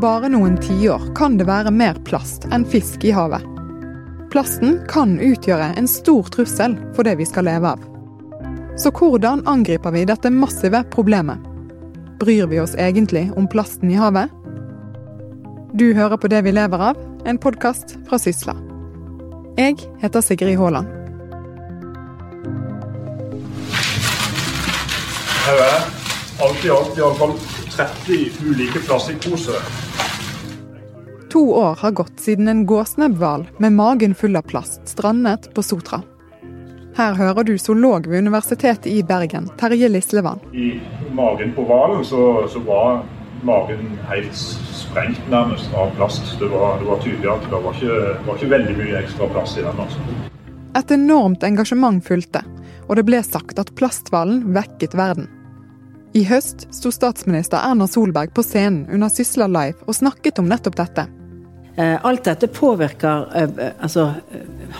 Bare noen tiår kan det være mer plast enn fisk i havet. Plasten kan utgjøre en stor trussel for det vi skal leve av. Så hvordan angriper vi dette massive problemet? Bryr vi oss egentlig om plasten i havet? Du hører på Det vi lever av, en podkast fra Sysla. Jeg heter Sigrid Haaland. Her er alt i alt iallfall 30 ulike plastikkposer. To år har gått siden en gåsnebbhval med magen full av plast strandet på Sotra. Her hører du zoolog ved Universitetet i Bergen, Terje Lislevann. I magen på hvalen så, så var magen helt sprengt nærmest av plast. Det var, det var tydelig at det var ikke, var ikke veldig mye ekstra plass i den. altså. Et enormt engasjement fulgte, og det ble sagt at plasthvalen vekket verden. I høst sto statsminister Erna Solberg på scenen under Sysla Live og snakket om nettopp dette. Eh, alt dette påvirker eh, altså,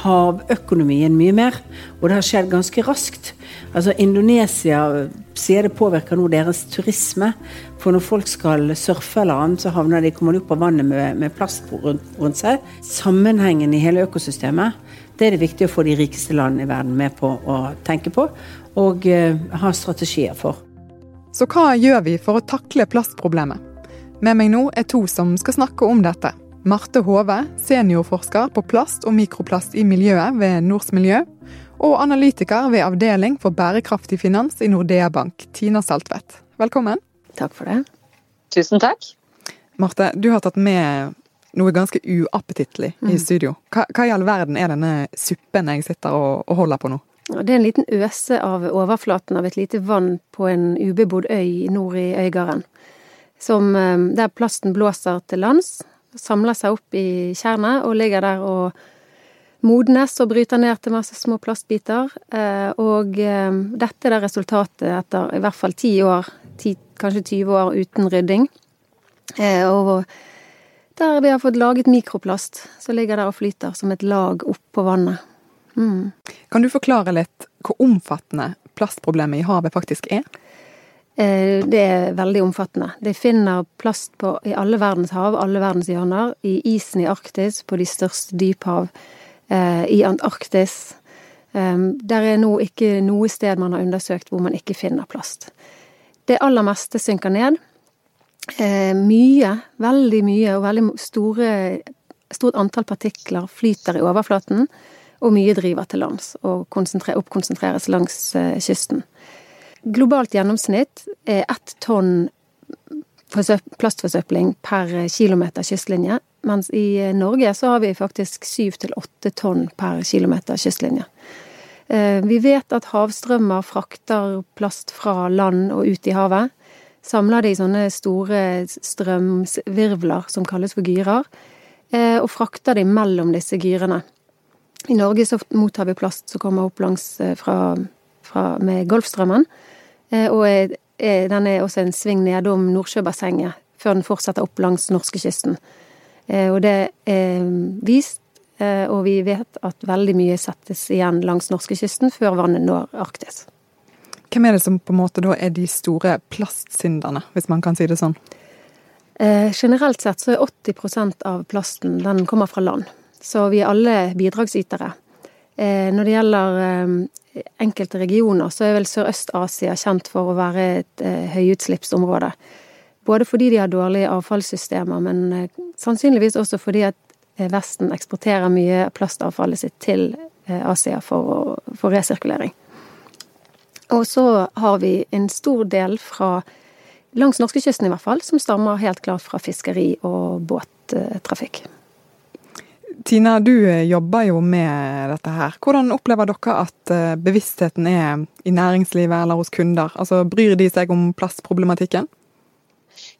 havøkonomien mye mer, og det har skjedd ganske raskt. Altså, Indonesia sier det påvirker nå deres turisme. For når folk skal surfe eller annet, så havner de, kommer de opp av vannet med, med plast rundt, rundt, seg. Sammenhengen i hele økosystemet, det er det viktig å få de rikeste landene i verden med på å tenke på og uh, ha strategier for. Så hva gjør vi for å takle plastproblemet? Med meg nå er to som skal snakke om dette. Marte Hove, seniorforsker på plast og mikroplast i miljøet ved Nords Miljø, og analytiker ved Avdeling for bærekraftig finans i Nordea Bank, Tina Saltvedt. Velkommen. Takk for det. Tusen takk. Marte, du har tatt med noe ganske uappetittlig i mm. studio. Hva, hva, i all verden er denne suppen jeg sitter og, og holder på nå? Det er en liten øse av overflaten av et lite vann på en ubebodd øy nord i Øygarden. Som, eh, der plasten blåser til lands, samler seg opp i tjernet og ligger der og modnes og bryter ned til masse små plastbiter. Eh, og eh, dette er det resultatet etter i hvert fall ti år, 10, kanskje 20 år uten rydding. Og der vi har fått laget mikroplast, så ligger der og flyter som et lag oppå vannet. Mm. Kan du forklare litt hvor omfattende plastproblemet i havet faktisk er? Eh, det er veldig omfattende. De finner plast på, i alle verdens hav, alle verdens hjørner. I isen i Arktis, på de største dyphav, eh, i Antarktis. Eh, der er nå ikke noe sted man har undersøkt hvor man ikke finner plast. Det aller meste synker ned. Mye, veldig mye, og veldig store, stort antall partikler flyter i overflaten og mye driver til lands og oppkonsentreres langs eh, kysten. Globalt gjennomsnitt er ett tonn plastforsøpling per kilometer kystlinje, mens i eh, Norge så har vi faktisk syv til åtte tonn per kilometer kystlinje. Eh, vi vet at havstrømmer frakter plast fra land og ut i havet. Samler det i sånne store strømvirvler som kalles for gyrer, og frakter de mellom disse gyrene. I Norge så mottar vi plast som kommer opp langs eh, fra, fra med Golfstrømmen. Eh, og er, er, den er også en sving nedom Nordsjøbassenget før den fortsetter opp langs norskekysten. Eh, og det er vist, og vi vet at veldig mye settes igjen langs norskekysten før vannet når Arktis. Hvem er det som på en måte da er de store plastsynderne, hvis man kan si det sånn? Eh, generelt sett så er 80% av plasten den kommer fra land, så vi er alle bidragsytere. Eh, når det gjelder eh, enkelte regioner, så er vel Sørøst-Asia kjent for å være et eh, høyutslippsområde. Både fordi de har dårlige avfallssystemer, men sannsynligvis også fordi at Vesten eksporterer mye plastavfallet sitt til Asia for, for resirkulering. Og så har vi en stor del fra langs norskekysten i hvert fall, som stammer helt klart fra fiskeri og båttrafikk. Tina, du jobber jo med dette her. Hvordan opplever dere at eh, bevisstheten er i næringslivet eller hos kunder? Altså, Bryr de seg om plastproblematikken?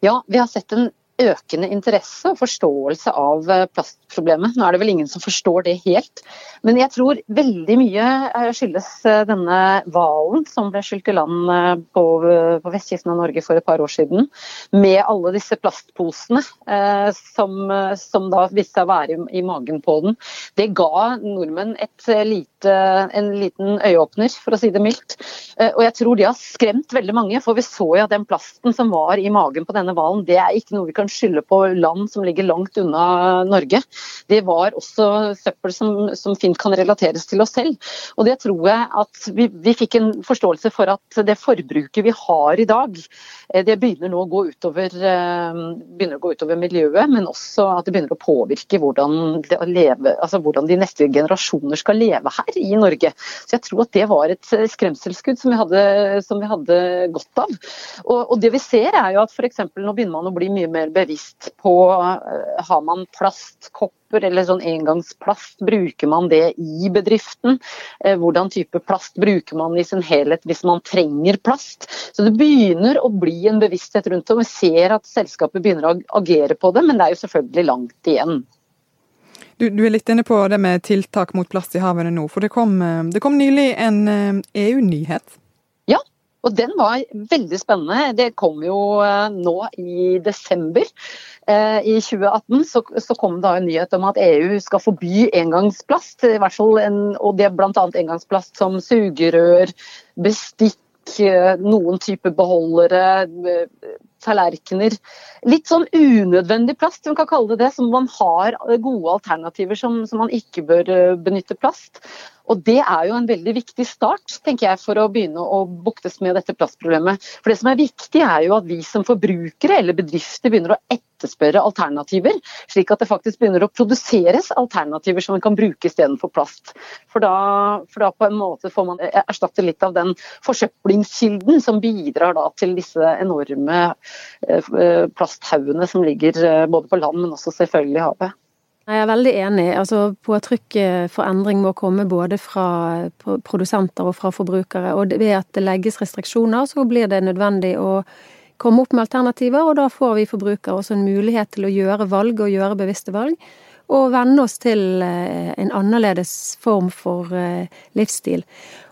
Ja, vi har sett en økende interesse og forståelse av eh, plastproblemet. Nå er det vel ingen som forstår det helt, men jeg tror veldig mye eh, skyldes eh, denne hvalen som ble skylt i land på, på, vestkysten av Norge for et par år siden, med alle disse plastposene eh, som, som, da viste seg å være i, i, magen på den. Det ga nordmenn lite, en liten øyeåpner, for å si det mildt. Eh, og jeg tror de har skremt veldig mange, for vi så jo at den plasten som var i magen på denne hvalen, det er ikke noe vi kan skylde på land som ligger langt unna Norge. Det var også søppel som, som fint kan relateres til oss selv. Og det tror jeg at vi, vi, fikk en forståelse for at det forbruket vi har i dag, eh, det begynner nå å gå utover, eh, å gå utover miljøet, men også at det begynner å påvirke hvordan, leve, altså hvordan de neste generasjoner skal leve her i Norge. Så jeg tror at det var et skremselsskudd som vi hadde, som vi hadde godt av. Og, og det vi ser er jo at f.eks. nå begynner man å bli mye mer bevisst på eh, Har man plastkopper eller sånn engangsplast, bruker man det i bedriften? Eh, hvordan type plast bruker man i sin helhet hvis man trenger plast? Så det begynner å bli en bevissthet rundt det, og vi ser at selskapet begynner å agere på det, men det er jo selvfølgelig langt igjen. Du, du, er litt inne på det med tiltak mot plast i havene nå. For det kom, eh, det kom nylig en EU-nyhet og den var veldig spennende. Det kom jo eh, nå i desember eh, i 2018 så, så kom det en nyhet om at EU skal forby engangsplast. I hvert fall en, og det er bl.a. engangsplast som sugerør, bestikk, eh, noen typer beholdere, tallerkener. Litt sånn unødvendig plast, man kan kalle det det, som man har gode alternativer som, som man ikke bør benytte plast. Og Det er jo en veldig viktig start tenker jeg, for å begynne å buktes med dette plastproblemet. For Det som er viktig, er jo at vi som forbrukere eller bedrifter begynner å etterspørre alternativer, slik at det faktisk begynner å produseres alternativer som man kan bruke istedenfor plast. For da, for da, på en måte får man erstatte litt av den forsøplingskilden som bidrar til disse enorme eh, plasthaugene som ligger eh, både på land, men også selvfølgelig i havet. Jeg er veldig enig. Altså, Påtrykket for endring må komme både fra produsenter og fra forbrukere. Og ved at det legges restriksjoner, så blir det nødvendig å komme opp med alternativer, og da får vi forbrukere også en mulighet til å gjøre valg og gjøre bevisste valg. Og venne oss til eh, en annerledes form for eh, livsstil.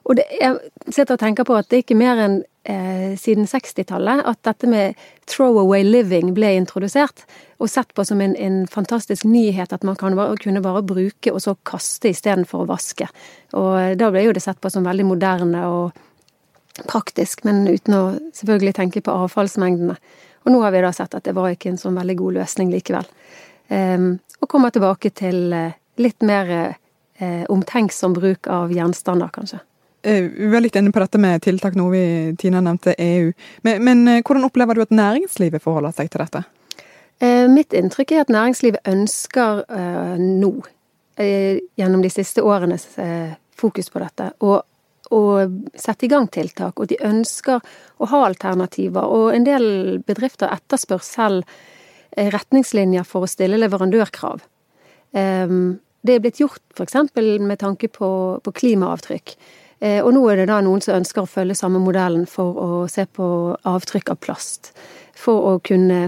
Og det, jeg sitter og tenker på at det er ikke mer enn eh, siden 60-tallet at dette med throwaway living ble introdusert. Og sett på som en, en fantastisk nyhet at man kan bare, kunne bare bruke og så kaste istedenfor å vaske. Og da ble jo det sett på som veldig moderne og praktisk, men uten å selvfølgelig tenke på avfallsmengdene. Og nå har vi da sett at det var ikke en sånn veldig god løsning likevel. Um, og kommer tilbake til uh, litt mer eh, omtenksom bruk av gjenstander, kanskje. Eh, vi var litt inne på dette med tiltak nå, vi, Tina nevnte EU. Men, men, eh, hvordan opplever du at næringslivet forholder seg til dette? Eh, mitt inntrykk er at næringslivet ønsker nå, gjennom de siste årenes fokus på dette, å, å sette i gang tiltak. Og de ønsker å ha alternativer. Og en del bedrifter etterspør selv retningslinjer for å stille leverandørkrav. Det er blitt gjort f.eks. med tanke på, på klimaavtrykk. Eh, og nå er det da noen som ønsker å følge samme modellen for å se på avtrykk av plast. For å kunne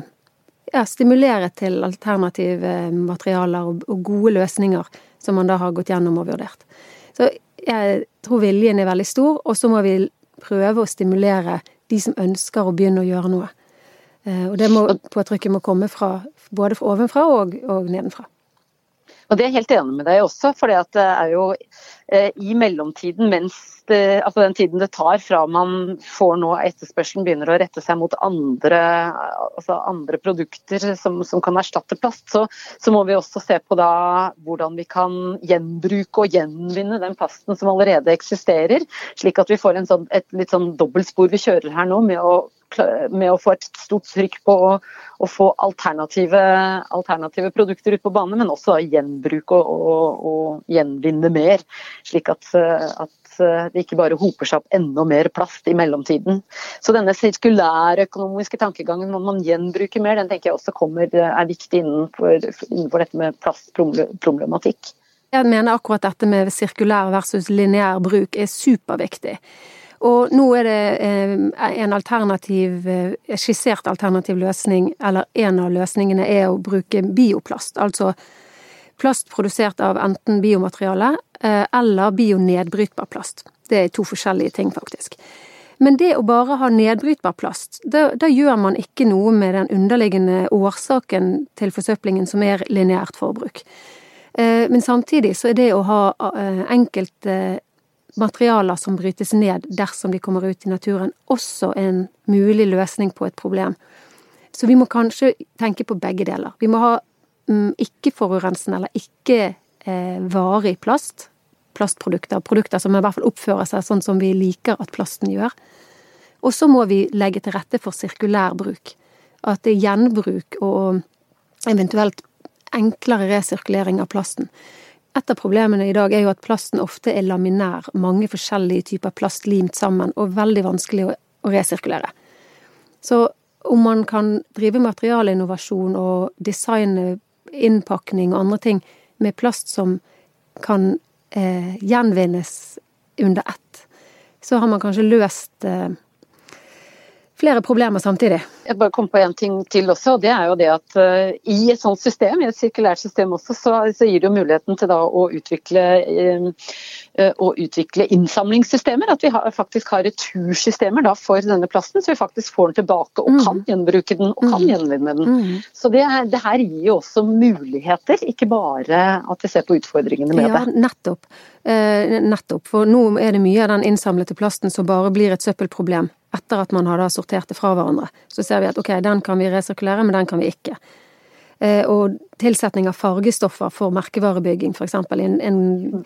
ja, stimulere til alternative materialer og, gode løsninger som man da har gått gjennom og vurdert. Så jeg tror viljen er veldig stor, og så må vi prøve å stimulere de som ønsker å begynne å gjøre noe. Eh, og det må, påtrykket må komme fra, både ovenfra og, og nedenfra. Og Det er jeg helt enig med deg også. for det er jo Eh, I mellomtiden, mens det, altså den tiden det tar fra man får nå etterspørselen begynner å rette seg mot andre, altså andre produkter som, som, kan erstatte plast, så, så, må vi også se på da hvordan vi kan gjenbruke og gjenvinne den plasten som allerede eksisterer. Slik at vi får sånn, et litt sånn dobbeltspor vi kjører her nå med å med å få et stort trykk på å, å få alternative, alternative, produkter ut på bane, men også gjenbruke og, og, og gjenvinne mer. Slik at, at, det ikke bare hoper seg opp enda mer plast i mellomtiden. Så denne sirkulærøkonomiske tankegangen må man gjenbruke mer, den tenker jeg også kommer, er viktig innenfor, innenfor dette med plastproblematikk. Jeg mener akkurat dette med sirkulær versus lineær bruk er superviktig. Og nå er det eh, en alternativ, eh, skissert alternativ løsning, eller en av løsningene er å bruke bioplast. Altså plast produsert av enten biomateriale eh, eller bionedbrytbar plast. Det er to forskjellige ting, faktisk. Men det å bare ha nedbrytbar plast, da, da, gjør man ikke noe med den underliggende årsaken til forsøplingen, som er lineært forbruk. Men samtidig så er det å ha enkelte materialer som brytes ned dersom de kommer ut i naturen, også en mulig løsning på et problem. Så vi må kanskje tenke på begge deler. Vi må ha ikke-forurensende eller ikke-varig eh, plast. Plastprodukter. Produkter som i hvert fall oppfører seg sånn som vi liker at plasten gjør. Og så må vi legge til rette for sirkulær bruk. At det er gjenbruk og eventuelt enklere resirkulering av plasten. Et av problemene i dag er jo at plasten ofte er laminær, mange forskjellige typer plast limt sammen, og veldig vanskelig å, å resirkulere. Så om man kan drive materialinnovasjon og designe innpakning og andre ting med plast som kan eh, gjenvinnes under ett, så har man kanskje løst eh, flere problemer samtidig. Jeg bare kom på en ting til også, og det er jo det at uh, i et sånt system, i et sirkulært system også, så, så gir det jo muligheten til da å utvikle, uh, å utvikle innsamlingssystemer. At vi har, faktisk har retursystemer da for denne plasten, så vi faktisk får den tilbake og kan mm. gjenbruke den og kan mm. gjenvinne den. Mm. Så det, det, her gir jo også muligheter, ikke bare at vi ser på utfordringene med ja, det. Nettopp. Eh, nettopp. For nå er det mye av den innsamlete plasten som bare blir et søppelproblem etter at man har sortert det fra hverandre. Så ser vi at ok, den kan vi resirkulere, men den kan vi ikke. Eh, og tilsetning av fargestoffer for merkevarebygging, f.eks. En, en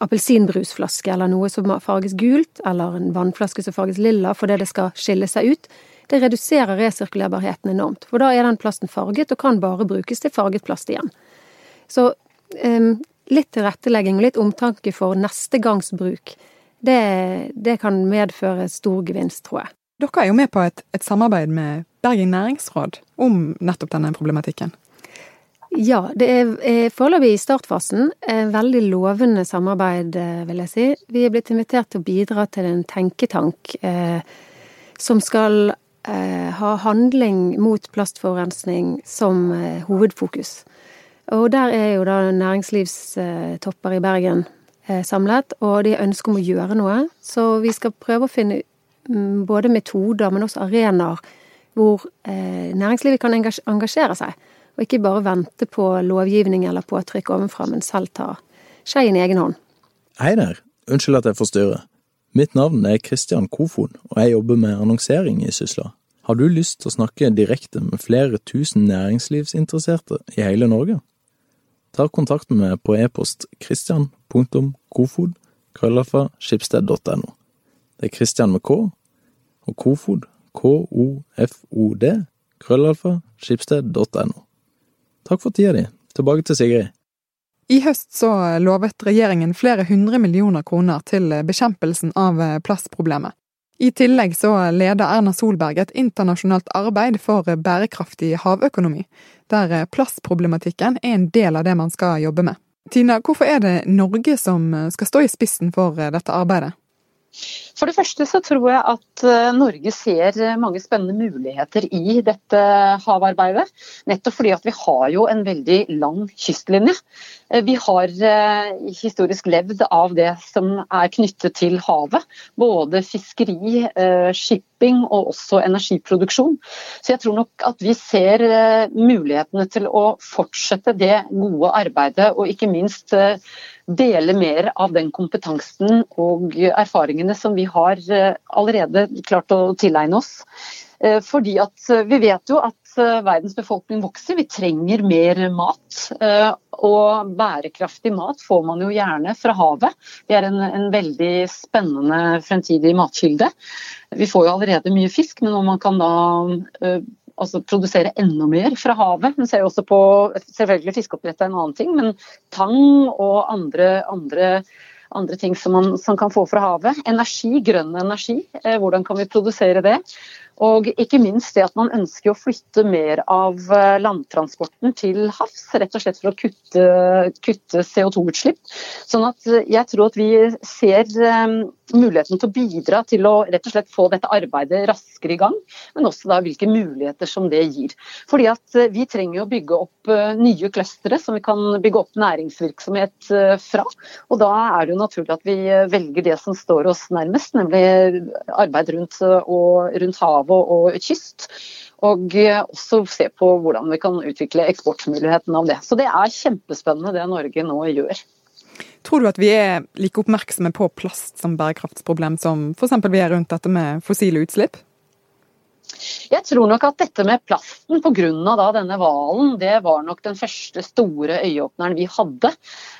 appelsinbrusflaske eller noe som farges gult, eller en vannflaske som farges lilla fordi det skal skille seg ut, det reduserer resirkulerbarheten enormt. For da er den plasten farget og kan bare brukes til farget plast igjen. Så um, litt tilrettelegging og litt omtanke for neste gangs bruk det, det, kan medføre stor gevinst, tror jeg. Dere er jo med på et, et samarbeid med Bergen næringsråd om nettopp denne problematikken. Ja, det er, foreløpig i startfasen. Veldig lovende samarbeid, eh, vil jeg si. Vi er blitt invitert til å bidra til en tenketank eh, som skal eh, ha handling mot plastforurensning som eh, hovedfokus. Og der er jo da næringslivstopper i Bergen Eh, samlet, og de ønsker om å gjøre noe. Så vi skal prøve å finne mm, både metoder, men også arenaer hvor eh, næringslivet kan engasjere seg. Og ikke bare vente på lovgivning eller påtrykk ovenfra, men selv ta skeien i egen hånd. Hei der, unnskyld at jeg forstyrrer. Mitt navn er Kristian Kofod, og jeg jobber med annonsering i Sysla. Har du lyst til å snakke direkte med flere tusen næringslivsinteresserte i hele Norge? Ta kontakt med meg på e-post christian.kofod krøllalfa skipsted.no. Det er Christian med K, og Kofod, K-O-F-O-D, krøllalfa skipsted.no. Takk for tida di. Tilbake til Sigrid. I høst så lovet regjeringen flere hundre millioner kroner til bekjempelsen av plastproblemet. I tillegg så leder Erna Solberg et internasjonalt arbeid for bærekraftig havøkonomi, der plastproblematikken er en del av det man skal jobbe med. Tina, hvorfor er det Norge som skal stå i spissen for dette arbeidet? For det første så tror jeg at eh, Norge ser mange spennende muligheter i dette havarbeidet. Nettopp fordi at vi har jo en veldig lang kystlinje. Eh, vi har eh, historisk levd av det som er knyttet til havet. Både fiskeri, shipping og også energiproduksjon. Så jeg tror nok at vi ser eh, mulighetene til å fortsette det gode arbeidet, og ikke minst eh, dele mer av den kompetansen og erfaringene som vi har allerede klart å tilegne oss. Fordi at Vi vet jo at verdens befolkning vokser, vi trenger mer mat. Og bærekraftig mat får man jo gjerne fra havet. Det er en, en veldig spennende fremtidig matkilde. Vi får jo allerede mye fisk, men om man kan da uh, altså produsere enda mer fra havet. Man ser jo også på selvfølgelig fiskeoppdrett er en annen ting, men tang og andre, andre, andre ting som man som kan få fra havet. Energi, grønn energi, uh, hvordan kan vi produsere det? Og ikke minst det at man ønsker å flytte mer av eh, landtransporten til havs, rett og slett for å kutte, kutte CO2-utslipp. Sånn at eh, jeg tror at vi ser eh, muligheten til å bidra til å rett og slett få dette arbeidet raskere i gang, men også da hvilke muligheter som det gir. Fordi at Vi trenger å bygge opp nye clustere som vi kan bygge opp næringsvirksomhet fra. Og Da er det naturlig at vi velger det som står oss nærmest, nemlig arbeid rundt, og, rundt havet og, kyst. Og også se på hvordan vi kan utvikle eksportmuligheten av det. Så det er kjempespennende det Norge nå gjør. Tror du at vi er like oppmerksomme på plast som bærekraftsproblem som f.eks. vi er rundt dette med fossile utslipp? Jeg tror nok at dette med plasten pga. denne hvalen, det var nok den første store øyeåpneren vi hadde.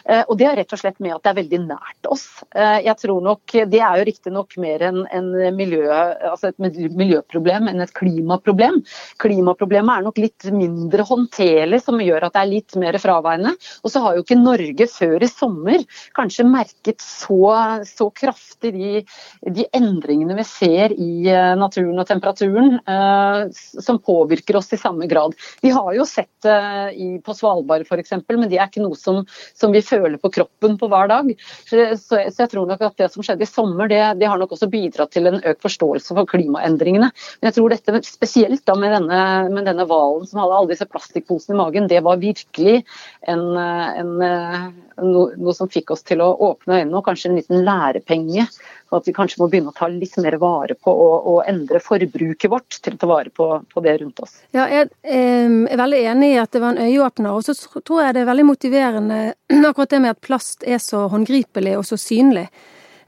Eh, og det er rett og slett med at det er veldig nært oss. Eh, jeg tror nok, Det er jo riktignok mer en, en miljø, altså et miljøproblem enn et klimaproblem. Klimaproblemet er nok litt mindre håndterlig, som gjør at det er litt mer fraværende. Og så har jo ikke Norge før i sommer kanskje merket så, så kraftig de, de endringene vi ser i eh, naturen og temperaturen. Eh, som påvirker oss i samme grad. Vi har jo sett det uh, på Svalbard f.eks., men det er ikke noe som, som, vi føler på kroppen på hver dag. Så, så, jeg tror nok at det som skjedde i sommer, det, det, har nok også bidratt til en økt forståelse for klimaendringene. Men jeg tror dette spesielt da med denne, med denne hvalen som hadde alle disse plastikkposene i magen, det var virkelig en, en, noe, noe som fikk oss til å åpne øynene, og kanskje en liten lærepenge og at vi kanskje må begynne å ta litt mer vare på og endre forbruket vårt til å ta vare på, på det rundt oss. Ja, jeg er veldig enig i at det var en øyeåpner. Og så tror jeg det er veldig motiverende akkurat det med at plast er så håndgripelig og så synlig.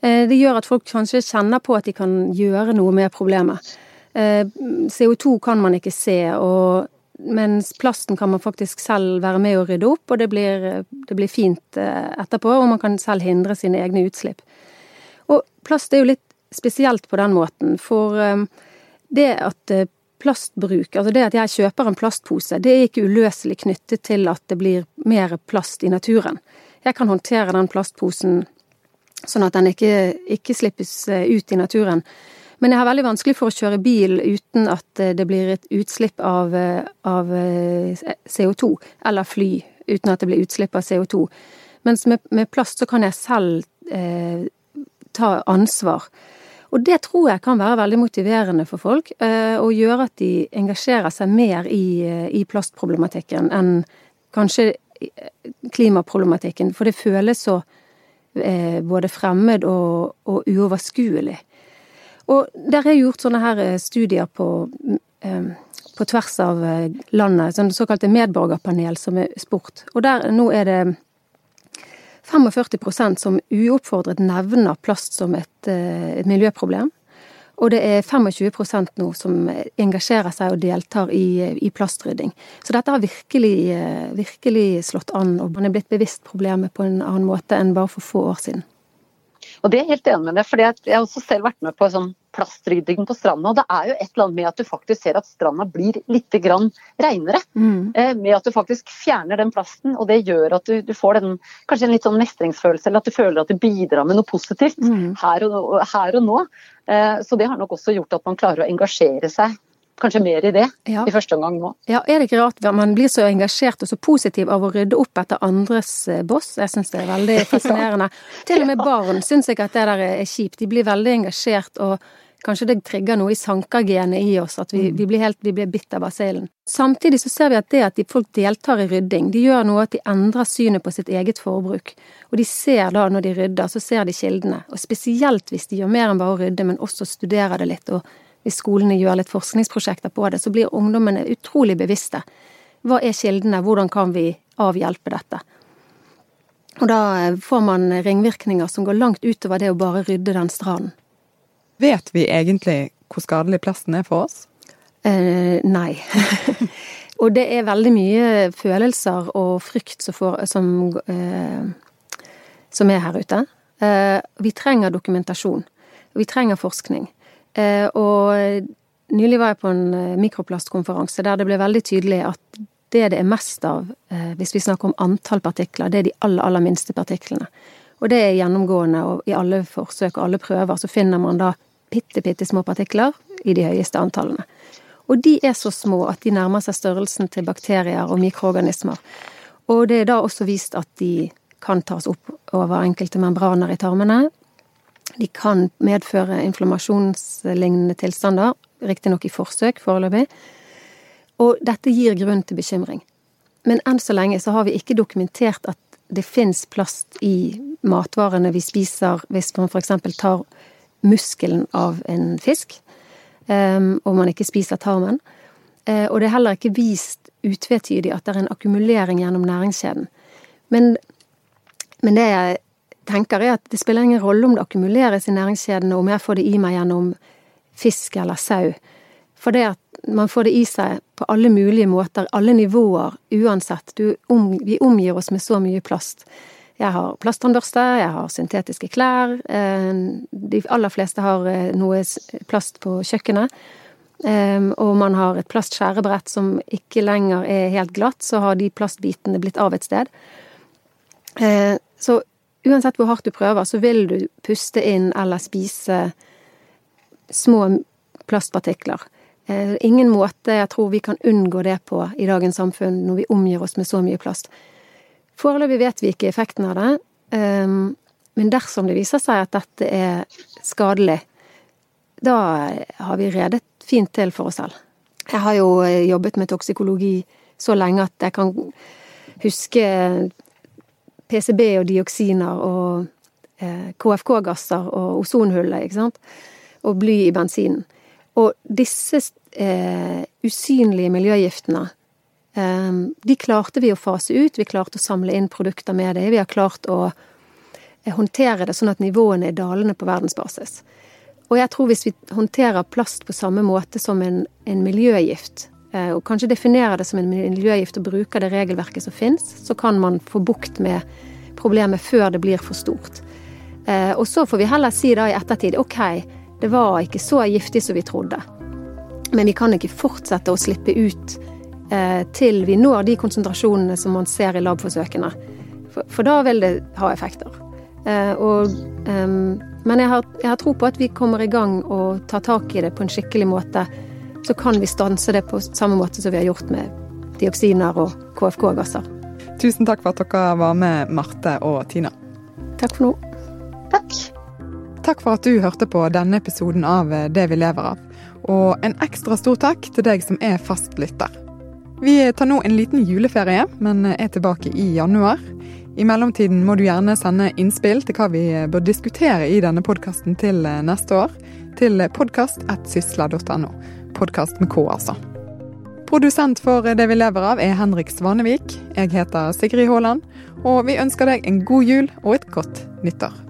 Eh, det gjør at folk kanskje kjenner på at de kan gjøre noe med problemet. Eh, CO2 kan man ikke se, og mens plasten kan man faktisk selv være med å rydde opp, og det blir, det blir fint eh, etterpå, og man kan selv hindre sine egne utslipp. Plast er jo litt spesielt på den måten, for um, det at uh, plastbruk, altså det at jeg kjøper en plastpose, det er ikke uløselig knyttet til at det blir mer plast i naturen. Jeg kan håndtere den plastposen sånn at den ikke, ikke slippes uh, ut i naturen. Men jeg har veldig vanskelig for å kjøre bil uten at uh, det blir et utslipp av, av CO2, eller fly uten at det blir utslipp av CO2. Mens med, med plast så kan jeg selv eh, ta ansvar. Og det tror jeg kan være veldig motiverende for folk, eh, og gjøre at de engasjerer seg mer i, eh, i plastproblematikken enn kanskje eh, klimaproblematikken, for det føles så både fremmed og, og uoverskuelig. Og der er gjort sånne her studier på, på tvers av landet, sånn såkalte medborgerpanel som er spurt. Og der nå er det 45% som uoppfordret nevner plast som et, eh, et, miljøproblem. Og det er 25% nå som engasjerer seg og deltar i, i plastrydding. Så dette har virkelig, eh, virkelig slått an, og man er blitt bevisst problemet på en annen måte enn bare for få år siden. Og det er helt enig med deg, for jeg har også selv vært med på sånn plastrydding på stranda. Og det er jo et eller annet med at du faktisk ser at stranda blir litt grann renere. Mm. Eh, med at du faktisk fjerner den plasten, og det gjør at du, du, får den, kanskje en litt sånn mestringsfølelse, eller at du føler at du bidrar med noe positivt mm. her, og, her, og, nå. Eh, så det har nok også gjort at man klarer å engasjere seg kanskje mer i det ja. i første omgang nå. Ja, Er det ikke rart at man blir så engasjert og så positiv av å rydde opp etter andres eh, boss? Jeg syns det er veldig fascinerende. ja. Til og med barn syns jeg at det der er kjipt. De blir veldig engasjert, og kanskje det trigger noe i sankergenet i oss, at vi, mm. vi, blir helt vi blir bitt av basillen. Samtidig så ser vi at det at de, folk deltar i rydding, de gjør noe at de endrer synet på sitt eget forbruk. Og de ser da, når de rydder, så ser de kildene. Og spesielt hvis de gjør mer enn bare å rydde, men også studerer det litt og hvis skolene gjør litt forskningsprosjekter på det, så blir ungdommene utrolig bevisste. Hva er kildene, hvordan kan vi avhjelpe dette? Og da får man ringvirkninger som går langt utover det å bare rydde den stranden. Vet vi egentlig hvor skadelig plasten er for oss? Eh, nei. og det er veldig mye følelser og frykt som, får, som, eh, som er her ute. Eh, vi trenger dokumentasjon. Vi trenger forskning. Eh, og nylig var jeg på en eh, mikroplastkonferanse der det ble veldig tydelig at det det er mest av, hvis vi snakker om antall partikler, det er de aller, aller minste partiklene. Og det er gjennomgående, og i alle forsøk og alle prøver så finner man da bitte, bitte små partikler i de høyeste antallene. Og de er så små at de nærmer seg størrelsen til bakterier og mikroorganismer. Og det er da også vist at de kan tas opp over enkelte membraner i tarmene, de kan medføre inflammasjonslignende tilstander, riktignok i forsøk foreløpig. Og dette gir grunn til bekymring. Men enn så lenge så har vi ikke dokumentert at det fins plast i matvarene vi spiser hvis man f.eks. tar muskelen av en fisk, um, og man ikke spiser tarmen. Uh, og det er heller ikke vist utvetydig at det er en akkumulering gjennom næringskjeden. Men, men det er tenker, er at det spiller ingen rolle om det akkumuleres i næringskjedene, om jeg får det i meg gjennom fisk eller sau. For det at man får det i seg på alle mulige måter, alle nivåer, uansett. Om, vi omgir oss med så mye plast. Jeg har plasttannbørste, jeg har syntetiske klær. Eh, de aller fleste har eh, noe plast på kjøkkenet. Eh, og man har et plastskjærebrett som ikke lenger er helt glatt, så har de plastbitene blitt av et sted. Så uansett hvor hardt du prøver, så vil du puste inn eller spise små plastpartikler. Eh, ingen måte jeg tror vi kan unngå det på i dagens samfunn, når vi omgir oss med så mye plast. Foreløpig vet vi ikke effekten av det, ehm, men dersom det viser seg at dette er skadelig, da har vi redet fint til for oss selv. Jeg har jo eh, jobbet med toksikologi så lenge at jeg kan huske PCB og dioksiner og eh, KFK-gasser og ozonhullet, ikke sant, og bly i bensinen. Og disse eh, usynlige miljøgiftene, eh, de klarte vi å fase ut. Vi klarte å samle inn produkter med det. Vi har klart å eh, håndtere det sånn at nivåene er dalende på verdensbasis. Og jeg tror hvis vi håndterer plast på samme måte som en, en miljøgift, og kanskje definerer det som en miljøgift og bruker det regelverket som fins, så kan man få bukt med problemet før det blir for stort. Eh, og så får vi heller si da i ettertid ok, det var ikke så giftig som vi trodde. Men vi kan ikke fortsette å slippe ut eh, til vi når de konsentrasjonene som man ser i labforsøkene. For, for da vil det ha effekter. Eh, og, men jeg har, jeg har tro på at vi kommer i gang og tar tak i det på en skikkelig måte. Så kan vi stanse det på samme måte som vi har gjort med dioksiner og KFK-gasser. Tusen takk for at dere var med, Marte og Tina. Takk for nå. Takk. Takk for at du hørte på denne episoden av Det vi lever av. Og en ekstra stor takk til deg som er fast lytter. Vi tar nå en liten juleferie, men er tilbake i januar. I mellomtiden må du gjerne sende innspill til hva vi bør diskutere i denne podkasten til neste år, til podkast.sysla.no. Podkast med K, altså. Produsent for Det vi lever av er Henrik Svanevik. Jeg heter Sigrid Haaland, og vi ønsker deg en god jul og et godt nyttår.